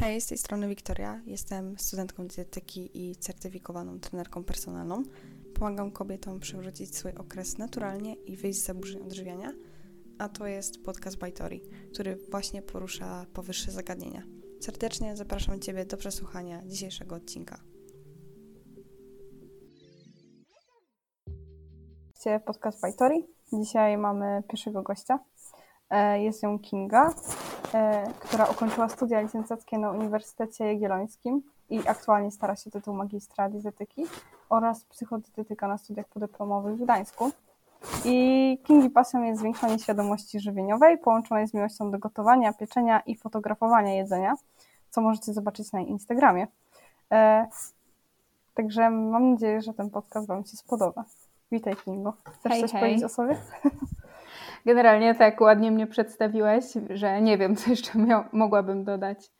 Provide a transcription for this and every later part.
Hej, z tej strony Wiktoria. Jestem studentką dietetyki i certyfikowaną trenerką personalną. Pomagam kobietom przywrócić swój okres naturalnie i wyjść z zaburzeń odżywiania, a to jest podcast Bajtori, który właśnie porusza powyższe zagadnienia. Serdecznie zapraszam Ciebie do przesłuchania dzisiejszego odcinka. Podcast Bajtori. Dzisiaj mamy pierwszego gościa. E, jest ją Kinga, która ukończyła studia licencjackie na Uniwersytecie Jagiellońskim i aktualnie stara się tytuł magistra dietetyki oraz psychodietetyka na studiach podyplomowych w Gdańsku. I Kingi pasją jest zwiększanie świadomości żywieniowej, połączonej z miłością do gotowania, pieczenia i fotografowania jedzenia, co możecie zobaczyć na Instagramie. E, także mam nadzieję, że ten podcast Wam się spodoba. Witaj Kingo. Chcesz hej, coś hej. powiedzieć o sobie? Generalnie tak ładnie mnie przedstawiłeś, że nie wiem, co jeszcze miał, mogłabym dodać.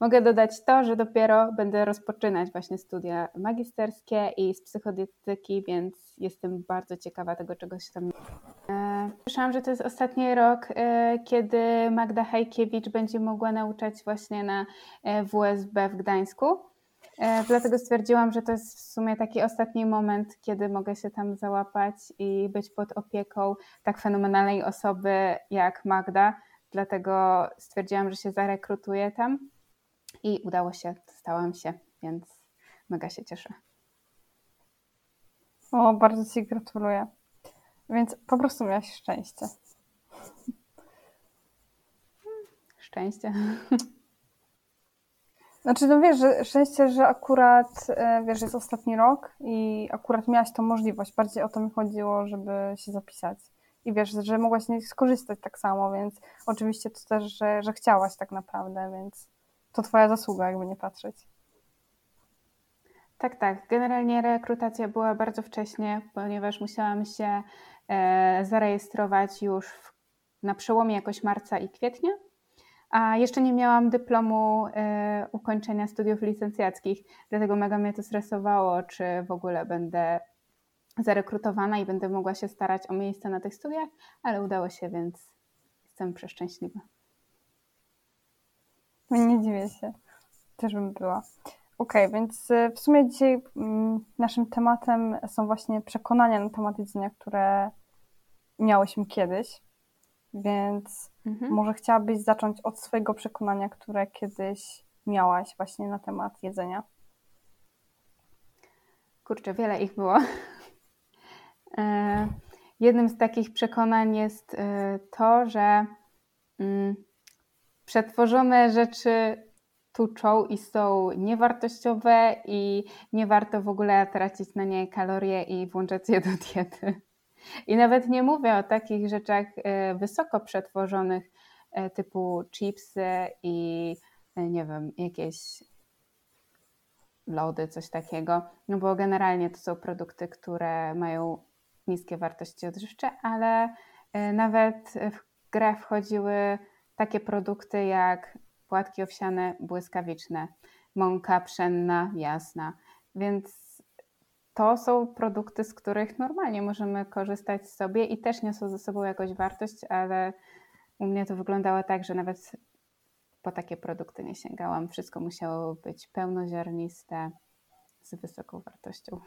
Mogę dodać to, że dopiero będę rozpoczynać właśnie studia magisterskie i z psychodietetyki, więc jestem bardzo ciekawa tego, czego się tam. E, Słyszałam, że to jest ostatni rok, e, kiedy Magda Hajkiewicz będzie mogła nauczać właśnie na e, WSB w Gdańsku. E, Dlatego stwierdziłam, że to jest w sumie taki ostatni moment, kiedy mogę się tam załapać i być pod opieką tak fenomenalnej osoby jak Magda. Dlatego stwierdziłam, że się zarekrutuję tam i udało się, stałam się, więc mega się cieszę. O, bardzo Ci gratuluję. Więc po prostu miałaś szczęście. Szczęście. Znaczy, no wiesz, że szczęście, że akurat, e, wiesz, jest ostatni rok i akurat miałaś tą możliwość. Bardziej o to mi chodziło, żeby się zapisać. I wiesz, że mogłaś z skorzystać tak samo, więc oczywiście to też, że, że chciałaś tak naprawdę, więc to twoja zasługa, jakby nie patrzeć. Tak, tak. Generalnie rekrutacja była bardzo wcześnie, ponieważ musiałam się e, zarejestrować już na przełomie jakoś marca i kwietnia, a jeszcze nie miałam dyplomu e, ukończenia studiów licencjackich, dlatego mega mnie to stresowało, czy w ogóle będę zarekrutowana i będę mogła się starać o miejsce na tych studiach, ale udało się, więc jestem przeszczęśliwa. Nie dziwię się. Też bym była. Okej, więc y, w sumie dzisiaj mm, naszym tematem są właśnie przekonania na temat jedzenia, które miałyśmy kiedyś. Więc Mhm. może chciałabyś zacząć od swojego przekonania, które kiedyś miałaś właśnie na temat jedzenia. Kurczę, wiele ich było. E, Jednym z takich przekonań jest e, to, że mm, przetworzone rzeczy tuczą i są niewartościowe i nie warto w ogóle tracić na nie kalorie i włączać je do diety. I nawet nie mówię o takich rzeczach e, wysoko przetworzonych, e, typu chipsy i e, nie wiem, jakieś lody, coś takiego, no bo generalnie to są produkty, które mają niskie wartości odżywcze, ale nawet w grę wchodziły takie produkty jak płatki owsiane błyskawiczne, mąka pszenna jasna, więc to są produkty, z których normalnie możemy korzystać sobie i też niosą ze sobą jakąś wartość, ale u mnie to wyglądało tak, że nawet po takie produkty nie sięgałam. Wszystko musiało być pełnoziarniste, z wysoką wartością.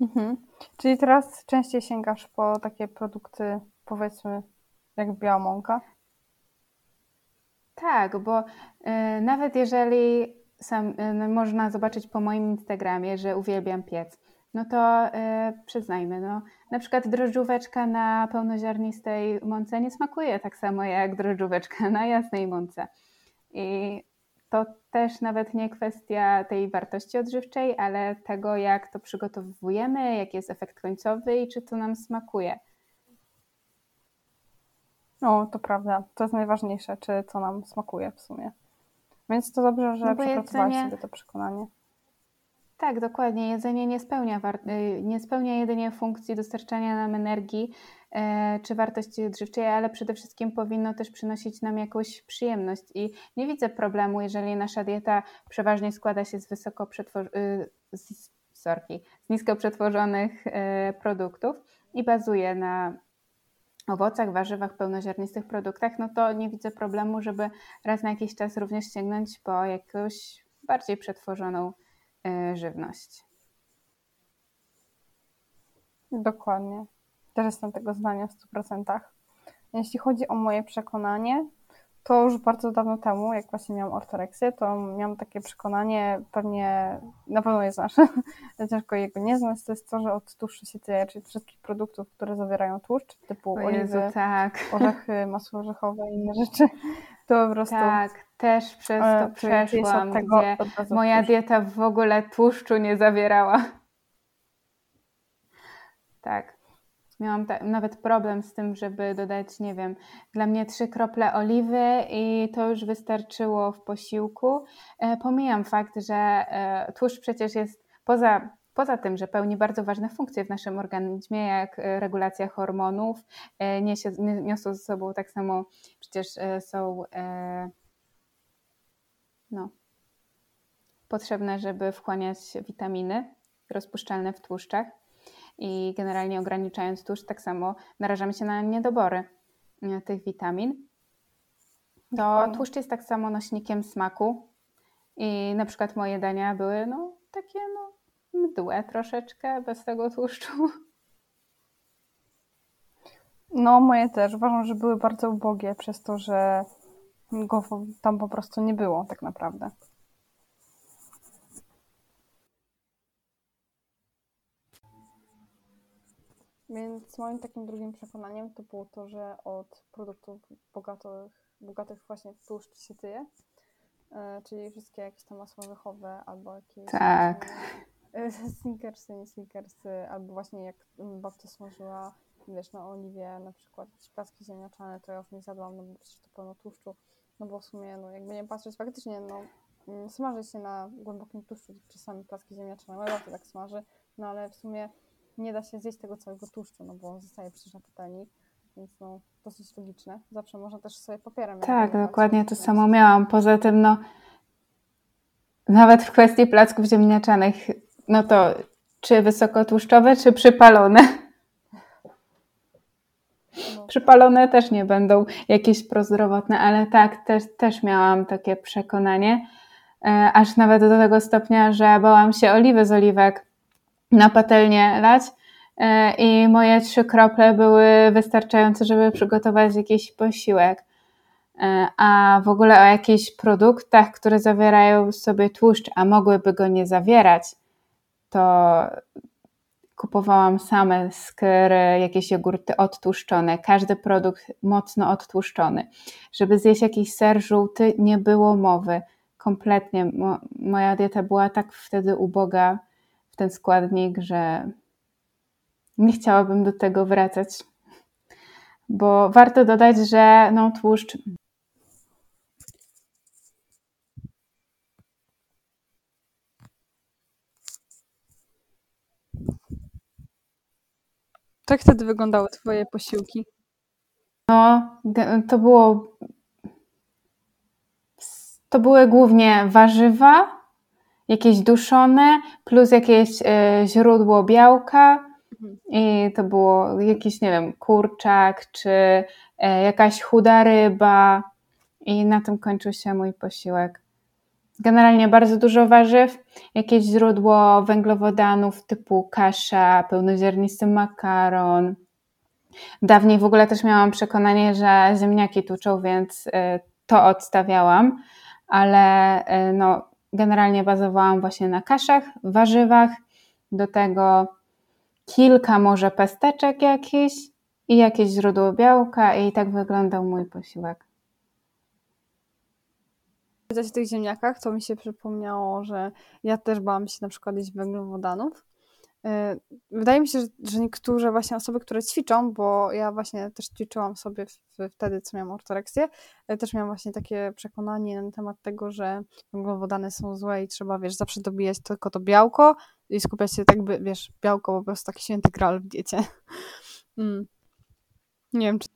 Mhm. Czyli teraz częściej sięgasz po takie produkty, powiedzmy, jak biała mąka? Tak, bo y, nawet jeżeli sam, y, no, można zobaczyć po moim Instagramie, że uwielbiam piec, no to y, przyznajmy, no, na przykład drożdżóweczka na pełnoziarnistej mące nie smakuje tak samo jak drożdżóweczka na jasnej mące. I to też nawet nie kwestia tej wartości odżywczej, ale tego, jak to przygotowujemy, jaki jest efekt końcowy i czy to nam smakuje. No, to prawda. To jest najważniejsze, czy co nam smakuje w sumie. Więc to dobrze, że No bo przepracowałaś jedzenie- sobie to przekonanie. Tak, dokładnie. Jedzenie nie spełnia, war- y, nie spełnia jedynie funkcji dostarczania nam energii e, czy wartości odżywczej, ale przede wszystkim powinno też przynosić nam jakąś przyjemność. I nie widzę problemu, jeżeli nasza dieta przeważnie składa się z wysoko przetwor- y, z, sorki, z nisko przetworzonych e, produktów i bazuje na owocach, warzywach, pełnoziarnistych produktach, no to nie widzę problemu, żeby raz na jakiś czas również sięgnąć po jakąś bardziej przetworzoną y, żywność. Dokładnie. Też jestem tego zdania w 100%. Jeśli chodzi o moje przekonanie, to już bardzo dawno temu, jak właśnie miałam ortoreksję, to miałam takie przekonanie, pewnie na pewno je znasz, ciężko jego nie znać, to jest to, że od tłuszczu się tyje, czyli wszystkich produktów, które zawierają tłuszcz, typu Jezu, oliwy, tak. orzechy, masło orzechowe i inne rzeczy, to po prostu Tak, też przez e, to przeszłam, tego gdzie moja tłuszcz. dieta w ogóle tłuszczu nie zawierała. Tak. Miałam ta, nawet problem z tym, żeby dodać, nie wiem, dla mnie trzy krople oliwy i to już wystarczyło w posiłku. E, pomijam fakt, że e, tłuszcz przecież jest poza, poza tym, że pełni bardzo ważne funkcje w naszym organizmie, jak e, regulacja hormonów, niesie, nie- niosą ze sobą tak samo, przecież są no, potrzebne, żeby wchłaniać witaminy rozpuszczalne w tłuszczach i generalnie ograniczając tłuszcz, tak samo narażamy się na niedobory e, tych witamin. To tłuszcz jest tak samo nośnikiem smaku i na przykład moje dania były no takie no mdłe troszeczkę bez tego tłuszczu. No, moje też. Uważam, że były bardzo ubogie przez to, że go tam po prostu nie było tak naprawdę. Więc moim takim drugim przekonaniem to było to, że od produktów bogatych, bogatych właśnie w tłuszcz się tyje, e, czyli wszystkie jakieś tam masła orzechowe albo jakieś Tak. e, snickersy, nie snickersy, albo właśnie jak babcia smażyła, wiesz, na oliwie na przykład jakieś placki ziemniaczane, to ja już nie zjadłam, no bo przecież to pełno tłuszczu, no bo w sumie, no jakby nie patrzeć, faktycznie, no smaży się na głębokim tłuszczu czasami placki ziemniaczane, moja babcia tak smaży, no ale w sumie nie da się zjeść tego całego tłuszczu, no bo zostaje przecież na patelni, więc no dosyć logiczne. Zawsze można też sobie papierem Tak, dokładnie to samo miałam. Poza tym, no, nawet w kwestii placków ziemniaczanych, no to czy wysokotłuszczowe, czy przypalone? No, Przypalone też nie będą jakieś prozdrowotne, ale tak, też, też miałam takie przekonanie, e, aż nawet do tego stopnia, że bałam się oliwy z oliwek na patelnię lać e, i moje trzy krople były wystarczające, żeby przygotować jakiś posiłek. E, A w ogóle o jakichś produktach, które zawierają w sobie tłuszcz, a mogłyby go nie zawierać, to kupowałam same skry, jakieś jogurty odtłuszczone, każdy produkt mocno odtłuszczony. Żeby zjeść jakiś ser żółty, nie było mowy. Kompletnie. Mo- moja dieta była tak wtedy uboga w ten składnik, że nie chciałabym do tego wracać. Bo warto dodać, że no, tłuszcz jak wtedy wyglądały twoje posiłki? No, to było. To były głównie warzywa, jakieś duszone, plus jakieś e, źródło białka. Mhm. I to było jakiś, nie wiem, kurczak, czy e, jakaś chuda ryba. I na tym kończył się mój posiłek. Generalnie bardzo dużo warzyw, jakieś źródło węglowodanów typu kasza, pełnoziarnisty makaron, Dawniej w ogóle też miałam przekonanie, że ziemniaki tuczą, więc y, to odstawiałam, ale no, generalnie bazowałam właśnie na kaszach, warzywach, do tego kilka może pesteczek jakichś i jakieś źródło białka i tak wyglądał mój posiłek. Powiedziałeś o tych ziemniakach, to mi się przypomniało, że ja też bałam się na przykład jeść węglowodanów. Yy, Wydaje mi się, że, niektóre właśnie osoby, które ćwiczą, bo ja właśnie też ćwiczyłam sobie wtedy, co miałam ortoreksję, yy, też miałam właśnie takie przekonanie na temat tego, że węglowodany są złe i trzeba, wiesz, zawsze dobijać tylko to białko i skupiać się tak, by, wiesz, białko po prostu taki święty gral w diecie. Mm. Nie wiem, czy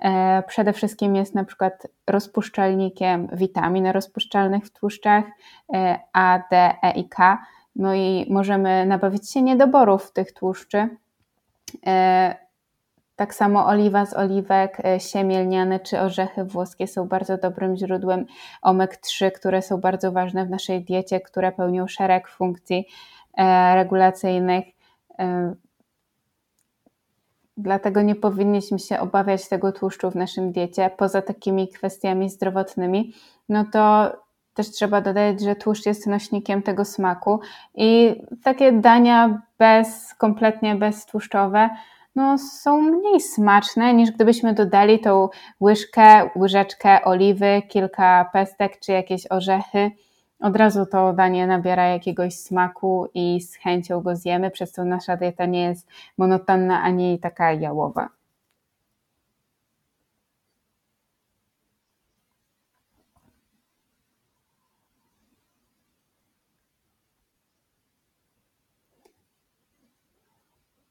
E, Przede wszystkim jest na przykład rozpuszczalnikiem witamin rozpuszczalnych w tłuszczach e, A, D, E i K. No i możemy nabawić się niedoborów tych tłuszczy. E, Tak samo oliwa z oliwek, e, siemielniane czy orzechy włoskie są bardzo dobrym źródłem omek-3, które są bardzo ważne w naszej diecie, które pełnią szereg funkcji e, regulacyjnych. Dlatego nie powinniśmy się obawiać tego tłuszczu w naszym diecie. Poza takimi kwestiami zdrowotnymi, no to też trzeba dodać, że tłuszcz jest nośnikiem tego smaku i takie dania bez, kompletnie beztłuszczowe, no, są mniej smaczne niż gdybyśmy dodali tą łyżkę, łyżeczkę oliwy, kilka pestek czy jakieś orzechy. Od razu to danie nabiera jakiegoś smaku i z chęcią go zjemy, przez co nasza dieta nie jest monotonna ani taka jałowa.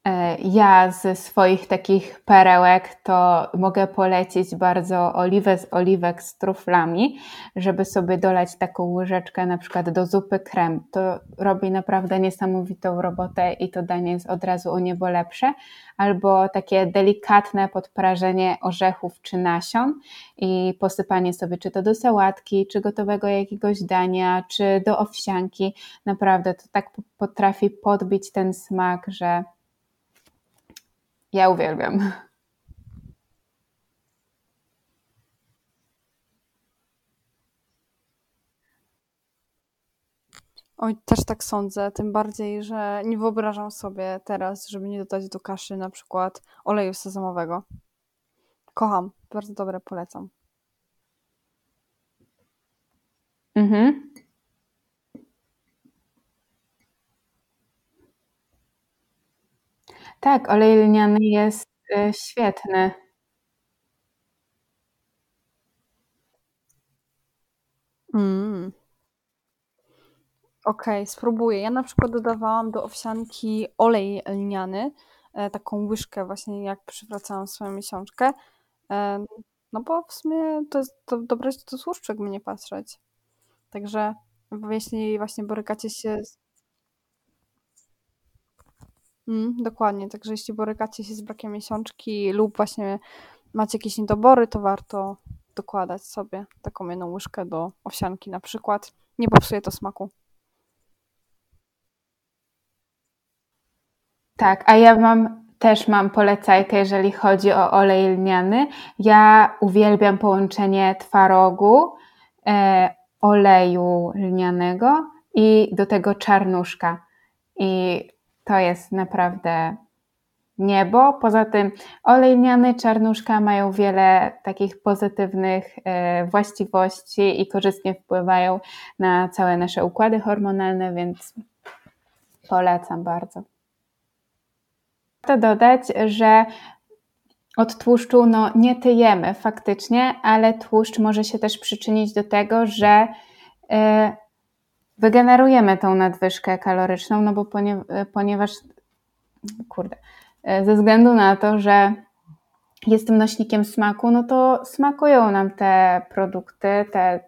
E, ja ze swoich takich perełek to mogę polecić bardzo oliwę z oliwek z truflami, żeby sobie dolać taką łyżeczkę na przykład do zupy krem. To robi naprawdę niesamowitą robotę i to danie jest od razu o niebo lepsze. Albo takie delikatne podprażenie orzechów czy nasion i posypanie sobie czy to do sałatki, czy gotowego jakiegoś dania, czy do owsianki. Naprawdę to tak potrafi podbić ten smak, że ja uwielbiam. Oj, też tak sądzę, tym bardziej, że nie wyobrażam sobie teraz, żeby nie dodać do kaszy na przykład oleju sezamowego. Kocham, bardzo dobre, polecam. Mhm. Tak, olej lniany jest y, świetny. Mm. Okej, spróbuję. Ja na przykład dodawałam do owsianki olej lniany, e, taką łyżkę właśnie jak przywracałam swoją miesiączkę. E, no bo w sumie to jest to dobre do tłuszczu, jakby nie patrzeć. Także jeśli właśnie borykacie się z Mm, dokładnie, także jeśli borykacie się z brakiem miesiączki lub właśnie macie jakieś niedobory, to warto dokładać sobie taką jedną łyżkę do owsianki na przykład. Nie popsuje to smaku. Tak, a ja mam też mam polecajkę, jeżeli chodzi o olej lniany. Ja uwielbiam połączenie twarogu, e, oleju lnianego i do tego czarnuszka. I to jest naprawdę niebo. Poza tym olej lniany, czarnuszka mają wiele takich pozytywnych e, właściwości i korzystnie wpływają na całe nasze układy hormonalne, więc polecam bardzo. Warto dodać, że od tłuszczu no, nie tyjemy faktycznie, ale tłuszcz może się też przyczynić do tego, że e, wygenerujemy tą nadwyżkę kaloryczną, no bo ponie, ponieważ, kurde, ze względu na to, że jestem nośnikiem smaku, no to smakują nam te produkty, te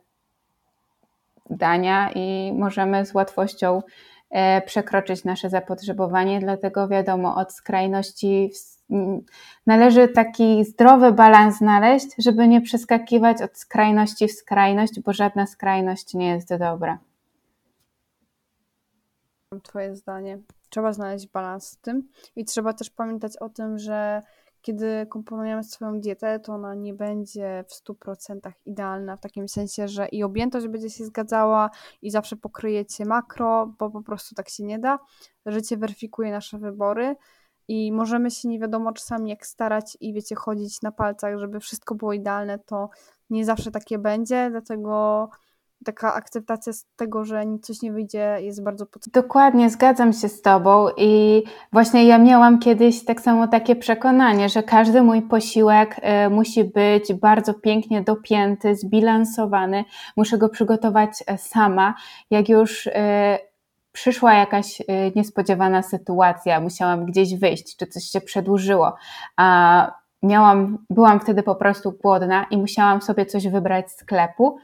dania i możemy z łatwością e, przekroczyć nasze zapotrzebowanie, dlatego wiadomo, od skrajności należy taki zdrowy balans znaleźć, żeby nie przeskakiwać od skrajności w skrajność, bo żadna skrajność nie jest dobra. Twoje zdanie. Trzeba znaleźć balans w tym i trzeba też pamiętać o tym, że kiedy komponujemy swoją dietę, to ona nie będzie w 100% idealna, w takim sensie, że i objętość będzie się zgadzała i zawsze pokryjecie makro, bo po prostu tak się nie da. Życie weryfikuje nasze wybory i możemy się nie wiadomo czasami jak starać i wiecie, chodzić na palcach, żeby wszystko było idealne, to nie zawsze takie będzie, dlatego taka akceptacja z tego, że coś nie wyjdzie, jest bardzo potrzebna. Dokładnie, zgadzam się z Tobą i właśnie ja miałam kiedyś tak samo takie przekonanie, że każdy mój posiłek y, musi być bardzo pięknie dopięty, zbilansowany, muszę go przygotować e, sama. Jak już y, przyszła jakaś y, niespodziewana sytuacja, musiałam gdzieś wyjść, czy coś się przedłużyło, a miałam, byłam wtedy po prostu głodna i musiałam sobie coś wybrać z sklepu,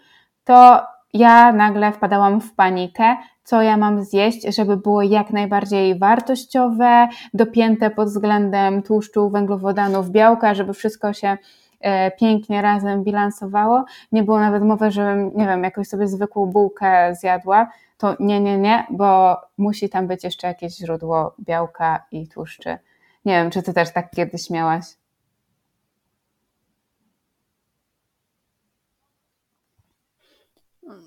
to ja nagle wpadałam w panikę co ja mam zjeść, żeby było jak najbardziej wartościowe, dopięte pod względem tłuszczu, węglowodanów, białka, żeby wszystko się e, pięknie razem bilansowało. Nie było nawet mowy, żebym, nie wiem, jakąś sobie zwykłą bułkę zjadła. To nie, nie, nie, bo musi tam być jeszcze jakieś źródło białka i tłuszczy. Nie wiem, czy ty też tak kiedyś miałaś?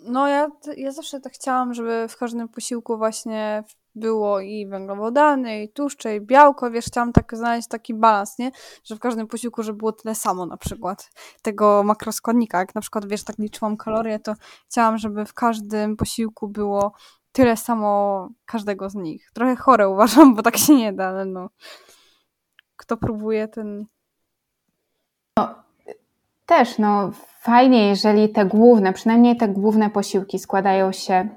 No ja, ja zawsze tak chciałam, żeby w każdym posiłku właśnie było i węglowodany, i tłuszcze, i białko, wiesz, chciałam tak znaleźć taki balans, nie? Że w każdym posiłku, żeby było tyle samo na przykład tego makroskładnika. Jak na przykład, wiesz, tak liczyłam kalorie, to chciałam, żeby w każdym posiłku było tyle samo każdego z nich. Trochę chore uważam, bo tak się nie da, ale no. Kto próbuje, ten... No, też, no fajnie, jeżeli te główne, przynajmniej te główne posiłki składają się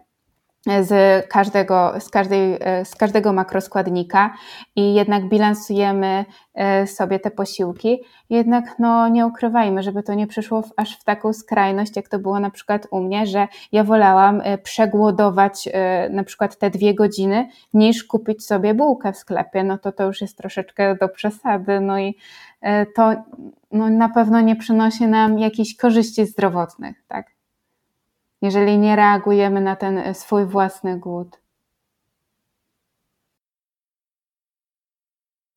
z każdego, z, każdej, z każdego makroskładnika i jednak bilansujemy e, sobie te posiłki. Jednak no, nie ukrywajmy, żeby to nie przyszło w, aż w taką skrajność, jak to było na przykład u mnie, że ja wolałam e, przegłodować e, na przykład te dwie godziny, niż kupić sobie bułkę w sklepie. No to to już jest troszeczkę do przesady. No i to no, na pewno nie przynosi nam jakichś korzyści zdrowotnych, tak? jeżeli nie reagujemy na ten e, swój własny głód.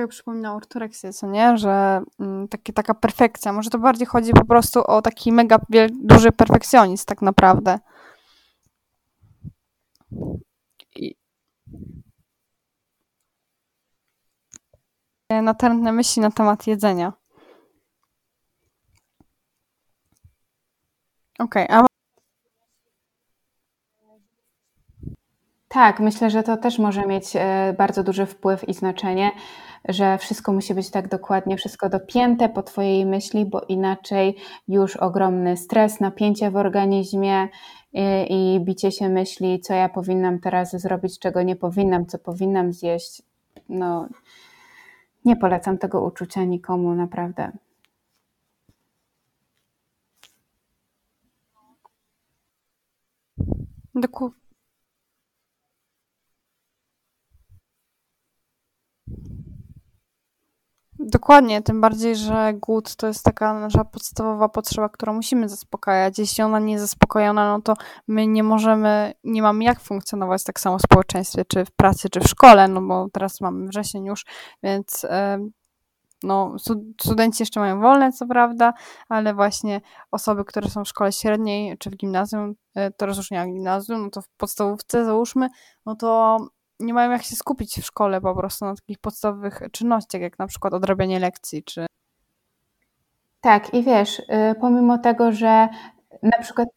Przypomina ortoreksję, co nie? Że mm, takie, taka perfekcja. Może to bardziej chodzi po prostu o taki mega duży perfekcjonizm tak naprawdę. I... Natrętne myśli na temat jedzenia. Okej, okay, a Tak, myślę, że to też może mieć e, bardzo duży wpływ i znaczenie, że wszystko musi być tak dokładnie, wszystko dopięte po Twojej myśli, bo inaczej już ogromny stres, napięcie w organizmie i, e, i bicie się myśli, co ja powinnam teraz zrobić, czego nie powinnam, co powinnam zjeść. No, nie polecam tego uczucia nikomu, naprawdę. Dokładnie. Dokładnie, tym bardziej, że głód to jest taka nasza podstawowa potrzeba, którą musimy zaspokajać. Jeśli ona nie jest zaspokojona, no to my nie możemy, nie mamy jak funkcjonować tak samo w społeczeństwie, czy w pracy, czy w szkole, no bo teraz mamy wrzesień już, więc no, studenci jeszcze mają wolne, co prawda, ale właśnie osoby, które są w szkole średniej, czy w gimnazjum, e, to rozróżnienia gimnazjum, no to w podstawówce załóżmy, no to nie mają jak się skupić w szkole po prostu na takich podstawowych czynnościach, jak na przykład odrabianie lekcji, czy... Tak, i wiesz, y, pomimo tego, że na przykład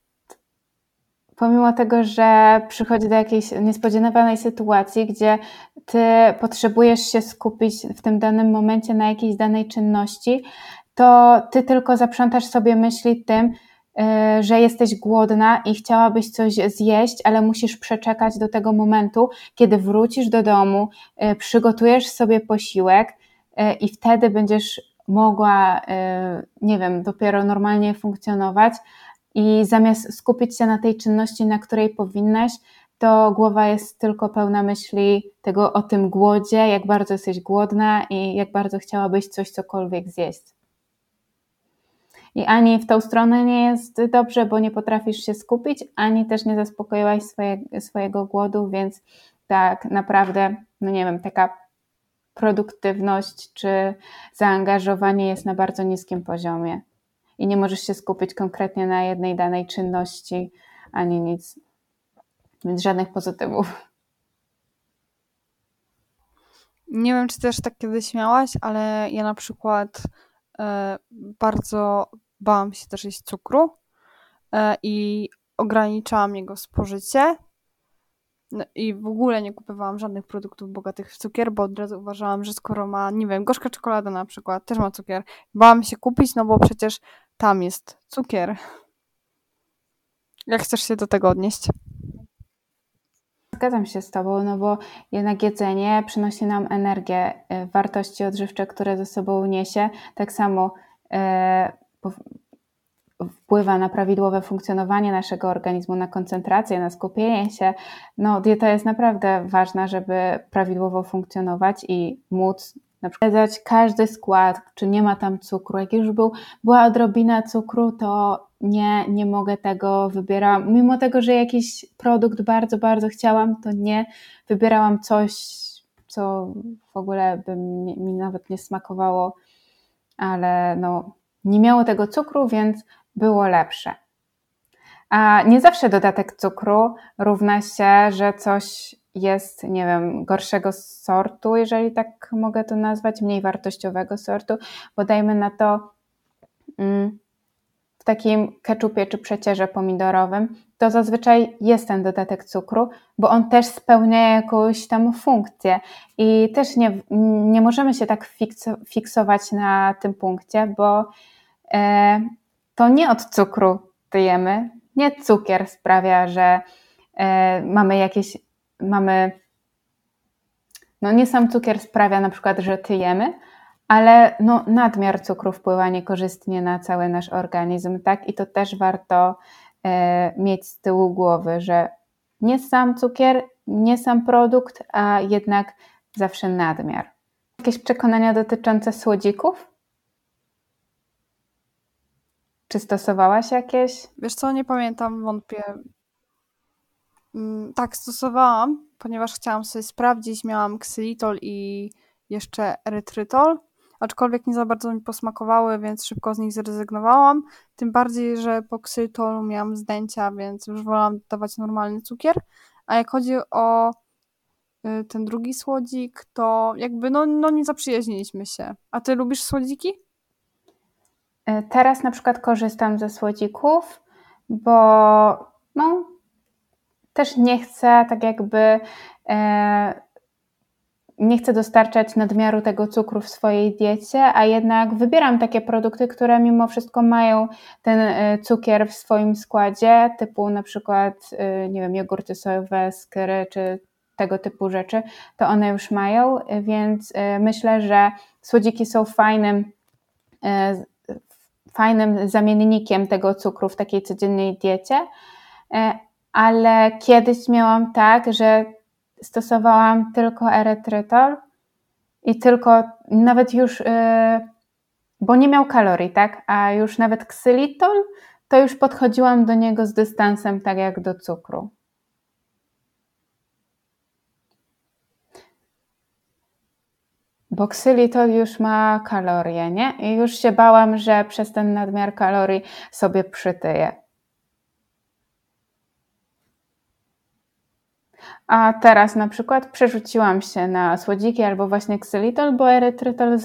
pomimo tego, że przychodzi do jakiejś niespodziewanej sytuacji, gdzie ty potrzebujesz się skupić w tym danym momencie na jakiejś danej czynności, to ty tylko zaprzątasz sobie myśli tym, że jesteś głodna i chciałabyś coś zjeść, ale musisz przeczekać do tego momentu, kiedy wrócisz do domu, e, przygotujesz sobie posiłek e, i wtedy będziesz mogła, nie wiem, dopiero normalnie funkcjonować. I zamiast skupić się na tej czynności, na której powinnaś, to głowa jest tylko pełna myśli tego o tym głodzie, jak bardzo jesteś głodna i jak bardzo chciałabyś coś cokolwiek zjeść. I ani w tą stronę nie jest dobrze, bo nie potrafisz się skupić, ani też nie zaspokoiłaś swoje, swojego głodu, więc tak naprawdę, no nie wiem, taka produktywność czy zaangażowanie jest na bardzo niskim poziomie. I nie możesz się skupić konkretnie na jednej danej czynności, ani nic. Więc żadnych pozytywów. Nie wiem, czy też tak kiedyś miałaś, ale ja na przykład e, bardzo bałam się też jeść cukru e, i ograniczałam jego spożycie. No I w ogóle nie kupowałam żadnych produktów bogatych w cukier, bo od razu uważałam, że skoro ma, nie wiem, gorzka czekolada na przykład, też ma cukier, bałam się kupić, no bo przecież tam jest cukier. Jak chcesz się do tego odnieść? Zgadzam się z Tobą, no bo jednak jedzenie przynosi nam energię, e, wartości odżywcze, które ze sobą niesie. Tak samo e, wpływa na prawidłowe funkcjonowanie naszego organizmu, na koncentrację, na skupienie się. No, dieta jest naprawdę ważna, żeby prawidłowo funkcjonować i móc na przykład każdy skład, czy nie ma tam cukru. Jak już był, była odrobina cukru, to nie, nie mogę tego, wybierałam. Mimo tego, że jakiś produkt bardzo, bardzo chciałam, to nie wybierałam coś, co w ogóle by mi, mi nawet nie smakowało, ale no, nie miało tego cukru, więc było lepsze. A nie zawsze dodatek cukru równa się, że coś jest, nie wiem, gorszego sortu, jeżeli tak mogę to nazwać, mniej wartościowego sortu, bo dajmy na to mm, w takim keczupie czy przecierze pomidorowym, to zazwyczaj jest ten dodatek cukru, bo on też spełnia jakąś tam funkcję i też nie, nie możemy się tak fiksować na tym punkcie, bo to nie od cukru tyjemy, nie cukier sprawia, że e, mamy jakieś mamy, no nie sam cukier sprawia na przykład, że tyjemy, ale no nadmiar cukru wpływa niekorzystnie na cały nasz organizm, tak? I to też warto e, mieć z tyłu głowy, że nie sam cukier, nie sam produkt, a jednak zawsze nadmiar. Jakieś przekonania dotyczące słodzików? Czy stosowałaś jakieś? Wiesz co, nie pamiętam, wątpię. Mm, tak, stosowałam, ponieważ chciałam sobie sprawdzić. Miałam ksylitol i jeszcze erytrytol, aczkolwiek nie za bardzo mi posmakowały, więc szybko z nich zrezygnowałam. Tym bardziej, że po ksylitolu miałam zdęcia, więc już wolałam dawać normalny cukier. A jak chodzi o y, ten drugi słodzik, to jakby no, no nie zaprzyjaźniliśmy się. A ty lubisz słodziki? E, teraz na przykład korzystam ze słodzików, bo no, też nie chcę tak jakby e, nie chcę dostarczać nadmiaru tego cukru w swojej diecie, a jednak wybieram takie produkty, które mimo wszystko mają ten e, cukier w swoim składzie, typu na przykład, e, nie wiem, jogurty sojowe, skyry czy tego typu rzeczy, to one już mają, więc myślę, że słodziki są fajnym, fajnym zamiennikiem tego cukru w takiej codziennej diecie, ale kiedyś miałam tak, że stosowałam tylko erytrytol i tylko nawet już, yy, bo nie miał kalorii, tak? A już nawet ksylitol, to już podchodziłam do niego z dystansem, tak jak do cukru. Bo ksylitol już ma kalorie, nie? I już się bałam, że przez ten nadmiar kalorii sobie przytyję. A teraz na przykład przerzuciłam się na słodziki albo właśnie ksylitol, bo erytrytol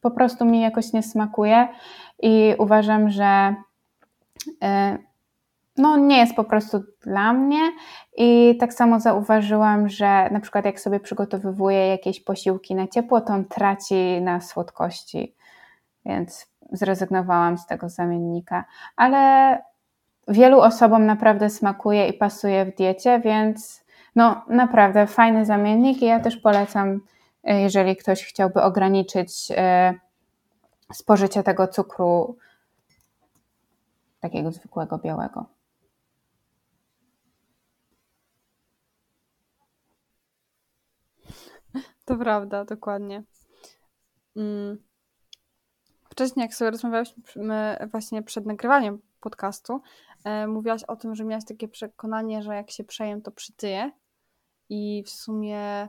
po prostu mi jakoś nie smakuje i uważam, że e, no, nie jest po prostu dla mnie. I tak samo zauważyłam, że na przykład jak sobie przygotowywuję jakieś posiłki na ciepło, to on traci na słodkości, więc zrezygnowałam z tego zamiennika. Ale wielu osobom naprawdę smakuje i pasuje w diecie, więc no naprawdę fajny zamiennik i ja też polecam, e, jeżeli ktoś chciałby ograniczyć e, spożycie tego cukru takiego zwykłego białego. To prawda, dokładnie. Mm. Wcześniej, jak sobie rozmawialiśmy właśnie przed nagrywaniem podcastu, e, mówiłaś o tym, że miałaś takie przekonanie, że jak się przejem, to przytyje. I w sumie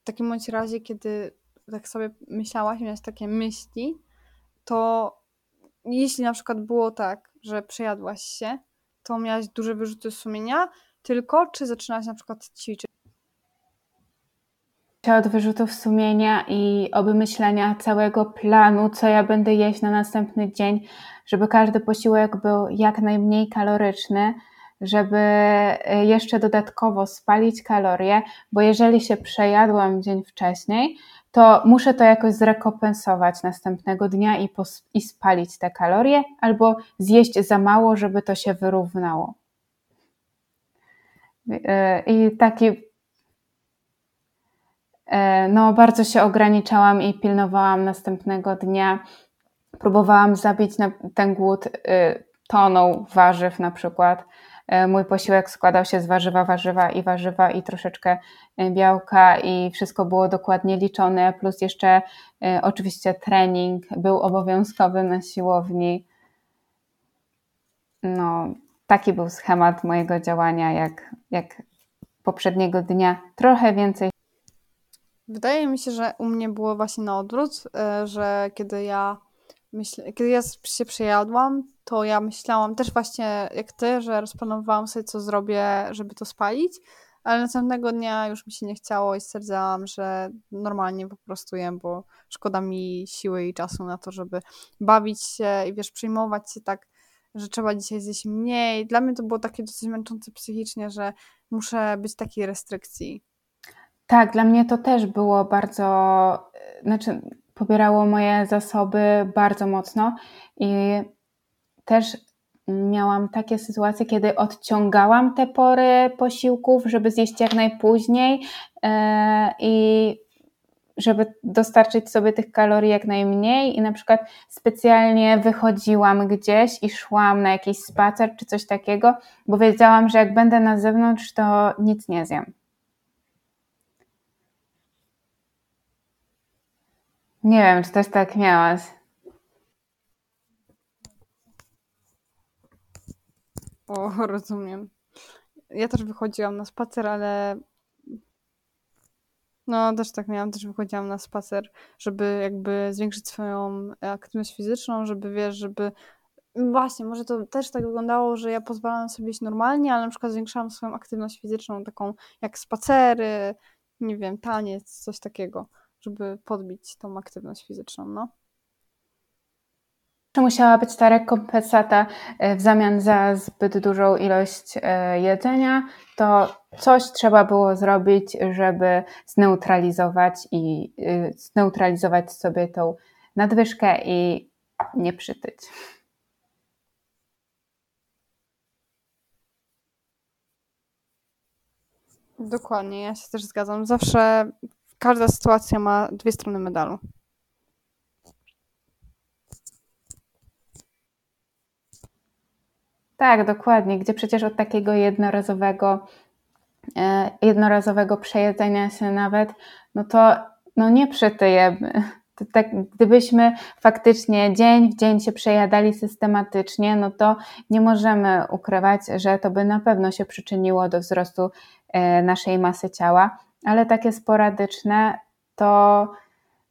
w takim bądź razie, kiedy tak sobie myślałaś, miałaś takie myśli, to jeśli na przykład było tak, że przejadłaś się, to miałaś duże wyrzuty sumienia tylko, czy zaczynałaś na przykład ćwiczyć? Od wyrzutów sumienia i obmyślenia całego planu, co ja będę jeść na następny dzień, żeby każdy posiłek był jak najmniej kaloryczny, żeby e, jeszcze dodatkowo spalić kalorie, bo jeżeli się przejadłam dzień wcześniej, to muszę to jakoś zrekompensować następnego dnia i, i spalić te kalorie, albo zjeść za mało, żeby to się wyrównało. E, I taki no, bardzo się ograniczałam i pilnowałam następnego dnia próbowałam zabić ten głód toną warzyw na przykład. Mój posiłek składał się z warzywa, warzywa i warzywa i troszeczkę białka i wszystko było dokładnie liczone, plus jeszcze oczywiście trening był obowiązkowy na siłowni. No, taki był schemat mojego działania, jak, jak poprzedniego dnia. Trochę więcej. Wydaje mi się, że u mnie było właśnie na odwrót, e, że kiedy ja myśl, kiedy ja się przejadłam, to ja myślałam też właśnie jak ty, że rozplanowałam sobie, co zrobię, żeby to spalić, ale następnego dnia już mi się nie chciało i stwierdzałam, że normalnie po prostu jem, bo szkoda mi siły i czasu na to, żeby bawić się i wiesz, przyjmować się tak że trzeba dzisiaj zjeść mniej. Dla mnie to było takie dosyć męczące psychicznie, że muszę być takiej restrykcji. Tak, dla mnie to też było bardzo, e, znaczy pobierało moje zasoby bardzo mocno i też miałam takie sytuacje, kiedy odciągałam te pory posiłków, żeby zjeść jak najpóźniej yy, i żeby dostarczyć sobie tych kalorii jak najmniej i na przykład specjalnie wychodziłam gdzieś i szłam na jakiś spacer czy coś takiego, bo wiedziałam, że jak będę na zewnątrz, to nic nie zjem. Nie wiem, czy też tak miałaś. O, rozumiem. Ja też wychodziłam na spacer, ale no, też tak miałam, też wychodziłam na spacer, żeby jakby zwiększyć swoją aktywność fizyczną, żeby wiesz, żeby Właśnie, może to też tak wyglądało, że ja pozwalałam sobie iść normalnie, ale na przykład zwiększałam swoją aktywność fizyczną, taką jak spacery, nie wiem, taniec, coś takiego, żeby podbić tą aktywność fizyczną, no musiała być ta rekompensata e, w zamian za zbyt dużą ilość e, jedzenia, to coś trzeba było zrobić, żeby zneutralizować i e, zneutralizować sobie tą nadwyżkę i nie przytyć. Dokładnie, ja się też zgadzam. Zawsze każda sytuacja ma dwie strony medalu. Tak, dokładnie, gdzie przecież od takiego jednorazowego, e, jednorazowego przejedzenia się nawet, no to no nie przytyjemy. Tak, gdybyśmy faktycznie dzień w dzień się przejadali systematycznie, no to nie możemy ukrywać, że to by na pewno się przyczyniło do wzrostu e, naszej masy ciała, ale takie sporadyczne to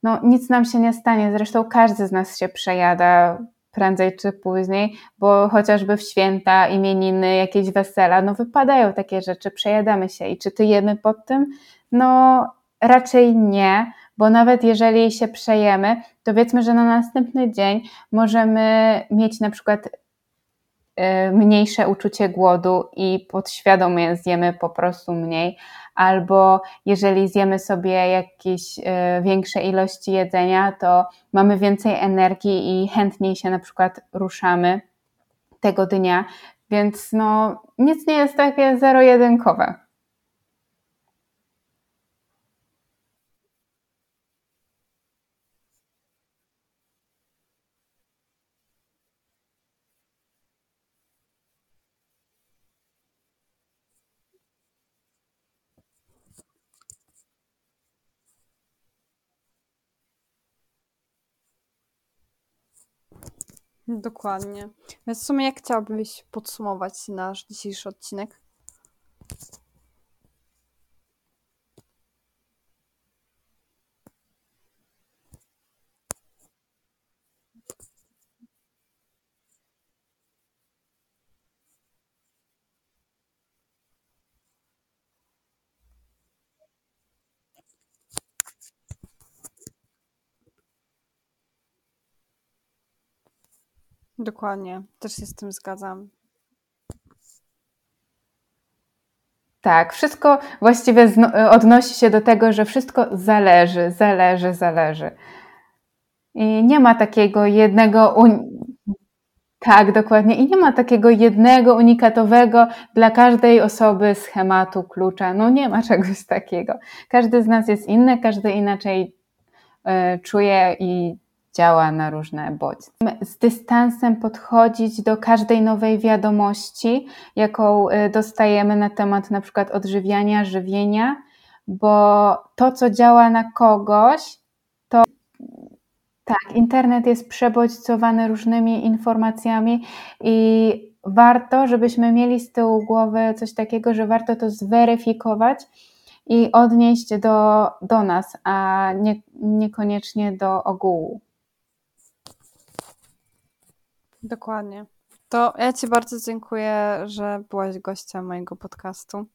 no, nic nam się nie stanie. Zresztą każdy z nas się przejada prędzej czy później, bo chociażby w święta, imieniny, jakieś wesela, no wypadają takie rzeczy, przejadamy się i czy tyjemy pod tym? No raczej nie, bo nawet jeżeli się przejemy, to wiedzmy, że na następny dzień możemy mieć na przykład y, mniejsze uczucie głodu i podświadomie zjemy po prostu mniej, albo jeżeli zjemy sobie jakieś e, większe ilości jedzenia, to mamy więcej energii i chętniej się na przykład ruszamy tego dnia, więc no nic nie jest takie zero-jedynkowe. Dokładnie. Więc w sumie jak chciałabyś podsumować nasz dzisiejszy odcinek? Dokładnie, też się z tym zgadzam. Tak, wszystko właściwie odnosi się do tego, że wszystko zależy, zależy, zależy. I nie ma takiego jednego. Tak, dokładnie. I nie ma takiego jednego unikatowego dla każdej osoby schematu, klucza. No nie ma czegoś takiego. Każdy z nas jest inny, każdy inaczej y, czuje i działa na różne bodźce. Z dystansem podchodzić do każdej nowej wiadomości, jaką y, dostajemy na temat na przykład odżywiania, żywienia, bo to, co działa na kogoś, to tak, internet jest przebodźcowany różnymi informacjami i warto, żebyśmy mieli z tyłu głowy coś takiego, że warto to zweryfikować i odnieść do, do nas, a nie, niekoniecznie do ogółu. Dokładnie. To ja Ci bardzo dziękuję, że byłaś gościem mojego podcastu.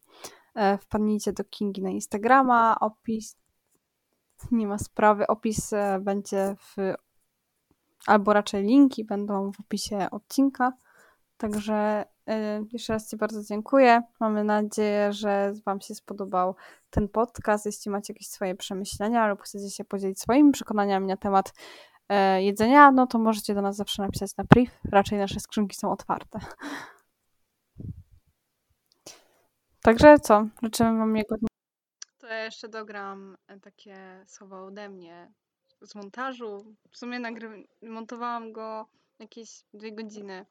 E, wpadnijcie do Kingi na Instagrama, opis. Nie ma sprawy, opis e, będzie w. albo raczej linki będą w opisie odcinka. Także e, jeszcze raz Ci bardzo dziękuję. Mamy nadzieję, że Wam się spodobał ten podcast. Jeśli macie jakieś swoje przemyślenia lub chcecie się podzielić swoimi przekonaniami na temat jedzenia, no to możecie do nas zawsze napisać na priv. Raczej nasze skrzynki są otwarte. Także co? Życzymy Wam dnia. To ja jeszcze dogram e, takie słowa ode mnie z montażu. W sumie nagry- montowałam go jakieś dwie godziny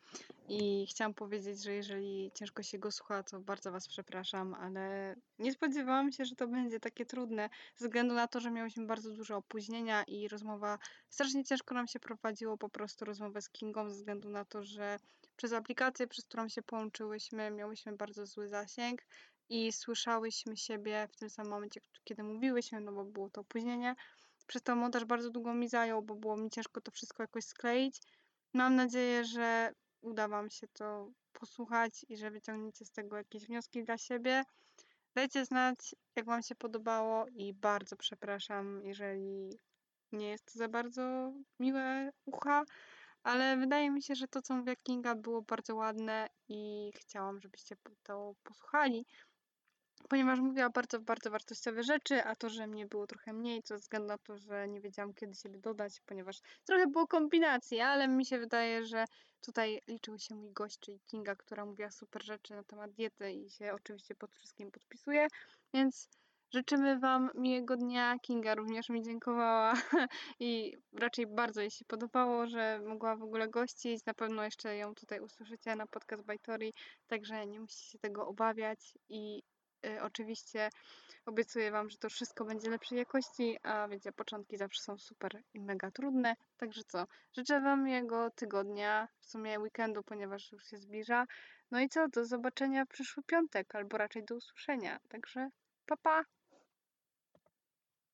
i chciałam powiedzieć, że jeżeli ciężko się go słucha, to bardzo Was przepraszam, ale nie spodziewałam się, że to będzie takie trudne, ze względu na to, że miałyśmy bardzo dużo opóźnienia i rozmowa, strasznie ciężko nam się prowadziło po prostu rozmowę z Kingą, ze względu na to, że przez aplikację, przez którą się połączyłyśmy, miałyśmy bardzo zły zasięg i słyszałyśmy siebie w tym samym momencie, kiedy mówiłyśmy, no bo było to opóźnienie. Przez to montaż bardzo długo mi zajął, bo było mi ciężko to wszystko jakoś skleić. Mam nadzieję, że uda Wam się to posłuchać i że wyciągniecie z tego jakieś wnioski dla siebie. Dajcie znać, jak Wam się podobało i bardzo przepraszam, jeżeli nie jest to za bardzo miłe ucha, ale wydaje mi się, że to, co mówiła Kinga, było bardzo ładne i chciałam, żebyście to posłuchali ponieważ mówiła bardzo, bardzo wartościowe rzeczy, a to, że mnie było trochę mniej, to ze względu na to, że nie wiedziałam, kiedy siebie dodać, ponieważ trochę było kombinacji, ale mi się wydaje, że tutaj liczył się mój gość, czyli Kinga, która mówiła super rzeczy na temat diety i się oczywiście pod wszystkim podpisuje, więc życzymy Wam miłego dnia. Kinga również mi dziękowała i raczej bardzo jej się podobało, że mogła w ogóle gościć. Na pewno jeszcze ją tutaj usłyszycie na podcast Bajtori, także nie musicie się tego obawiać i oczywiście obiecuję Wam, że to wszystko będzie lepszej jakości, a wiecie, początki zawsze są super i mega trudne. Także co, życzę Wam miłego tygodnia, w sumie weekendu, ponieważ już się zbliża. No i co, do zobaczenia w przyszły piątek, albo raczej do usłyszenia. Także pa pa!